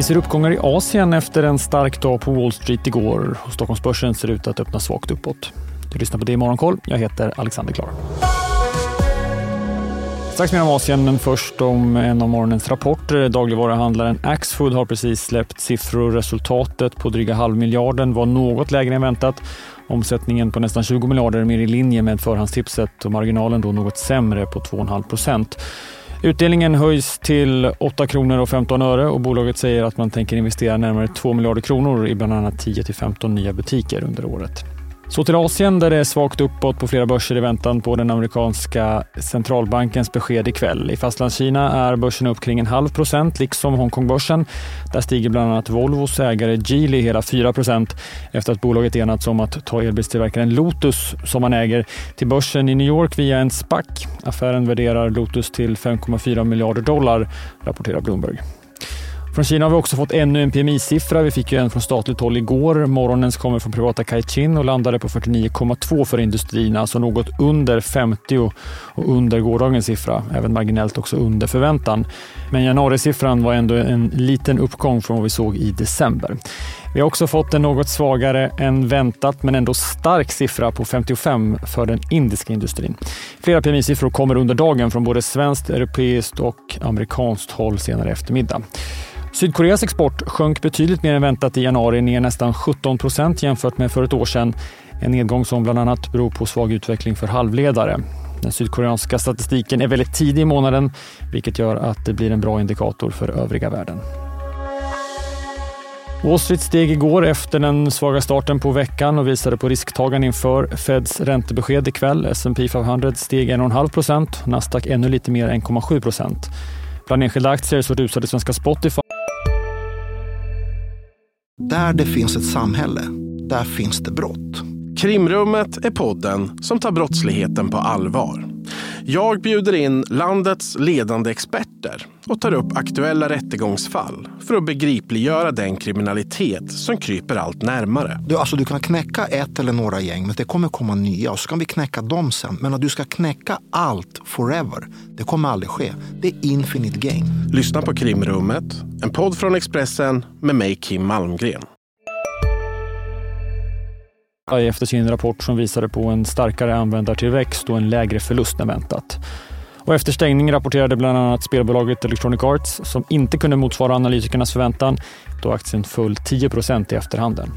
Vi ser uppgångar i Asien efter en stark dag på Wall Street igår. Stockholmsbörsen ser ut att öppna svagt uppåt. Du lyssnar på det i Morgonkoll. Jag heter Alexander Klar. Strax mer om Asien, men först om en av morgonens rapporter. Dagligvaruhandlaren Axfood har precis släppt siffror. Resultatet på dryga halvmiljarden var något lägre än väntat. Omsättningen på nästan 20 miljarder är mer i linje med förhandstipset och marginalen då något sämre på 2,5 procent. Utdelningen höjs till 8 kronor och 15 öre och bolaget säger att man tänker investera närmare 2 miljarder kronor i bland annat 10 till 15 nya butiker under året. Så till Asien där det är svagt uppåt på flera börser i väntan på den amerikanska centralbankens besked ikväll. I Fastlandskina är börsen upp kring en halv procent, liksom Hongkongbörsen. Där stiger bland annat Volvos ägare Geely hela 4 procent efter att bolaget enats om att ta elbilstillverkaren Lotus, som man äger, till börsen i New York via en SPAC. Affären värderar Lotus till 5,4 miljarder dollar, rapporterar Bloomberg. Från Kina har vi också fått ännu en PMI-siffra. Vi fick ju en från statligt håll igår. Morgonens kommer från privata Caixin och landade på 49,2 för industrin, alltså något under 50 och under gårdagens siffra. Även marginellt också under förväntan. Men januarisiffran var ändå en liten uppgång från vad vi såg i december. Vi har också fått en något svagare än väntat, men ändå stark siffra på 55 för den indiska industrin. Flera PMI-siffror kommer under dagen från både svenskt, europeiskt och amerikanskt håll senare i eftermiddag. Sydkoreas export sjönk betydligt mer än väntat i januari, ner nästan 17 procent jämfört med för ett år sedan. En nedgång som bland annat beror på svag utveckling för halvledare. Den sydkoreanska statistiken är väldigt tidig i månaden, vilket gör att det blir en bra indikator för övriga världen. Wall Street steg igår efter den svaga starten på veckan och visade på risktagande inför Feds räntebesked ikväll. S&P 500 steg 1,5 procent, Nasdaq ännu lite mer 1,7 procent. Bland enskilda aktier så rusade svenska Spotify där det finns ett samhälle, där finns det brott. Krimrummet är podden som tar brottsligheten på allvar. Jag bjuder in landets ledande experter och tar upp aktuella rättegångsfall för att begripliggöra den kriminalitet som kryper allt närmare. Du, alltså, du kan knäcka ett eller några gäng, men det kommer komma nya och så kan vi knäcka dem sen. Men att du ska knäcka allt forever, det kommer aldrig ske. Det är infinite gain. Lyssna på Krimrummet, en podd från Expressen med mig Kim Malmgren efter sin rapport som visade på en starkare användartillväxt och en lägre förlust än väntat. Och efter stängning rapporterade bland annat spelbolaget Electronic Arts som inte kunde motsvara analytikernas förväntan då aktien föll 10 i efterhanden.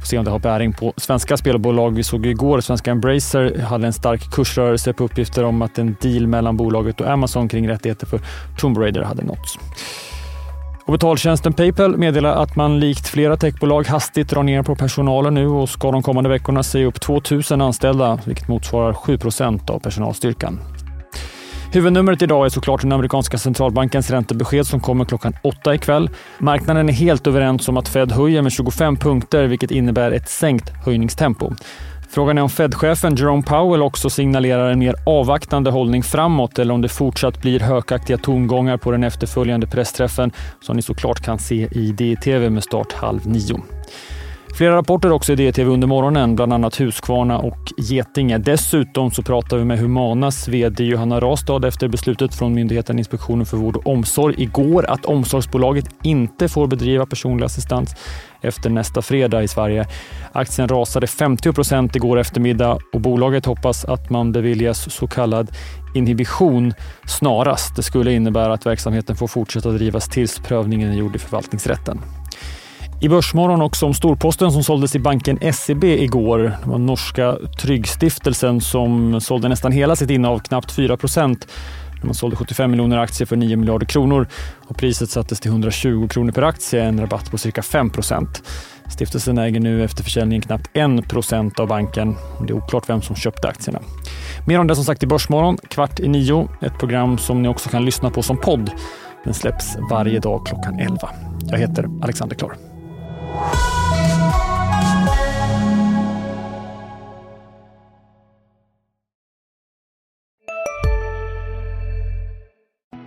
Får se om det har bäring på svenska spelbolag. Vi såg igår att svenska Embracer hade en stark kursrörelse på uppgifter om att en deal mellan bolaget och Amazon kring rättigheter för Tomb Raider hade nåtts. Och betaltjänsten Paypal meddelar att man likt flera techbolag hastigt drar ner på personalen nu och ska de kommande veckorna säga upp 2000 anställda, vilket motsvarar 7 av personalstyrkan. Huvudnumret idag är såklart den amerikanska centralbankens räntebesked som kommer klockan åtta ikväll. Marknaden är helt överens om att Fed höjer med 25 punkter, vilket innebär ett sänkt höjningstempo. Frågan är om Fed-chefen Jerome Powell också signalerar en mer avvaktande hållning framåt eller om det fortsatt blir hökaktiga tongångar på den efterföljande pressträffen som ni såklart kan se i DTV med start halv nio. Flera rapporter också i DTV under morgonen, bland annat Huskvarna och Getinge. Dessutom så pratar vi med Humanas VD Johanna Rastad efter beslutet från Myndigheten Inspektionen för vård och omsorg igår att omsorgsbolaget inte får bedriva personlig assistans efter nästa fredag i Sverige. Aktien rasade 50 procent igår eftermiddag och bolaget hoppas att man beviljas så kallad inhibition snarast. Det skulle innebära att verksamheten får fortsätta drivas tills prövningen är gjord i förvaltningsrätten. I Börsmorgon också om storposten som såldes i banken SEB igår. Det var norska Tryggstiftelsen som sålde nästan hela sitt innehav, knappt 4 procent. Man sålde 75 miljoner aktier för 9 miljarder kronor och priset sattes till 120 kronor per aktie, en rabatt på cirka 5 procent. Stiftelsen äger nu efter försäljningen knappt 1 procent av banken. Det är oklart vem som köpte aktierna. Mer om det som sagt i Börsmorgon kvart i nio. Ett program som ni också kan lyssna på som podd. Den släpps varje dag klockan 11. Jag heter Alexander Klar.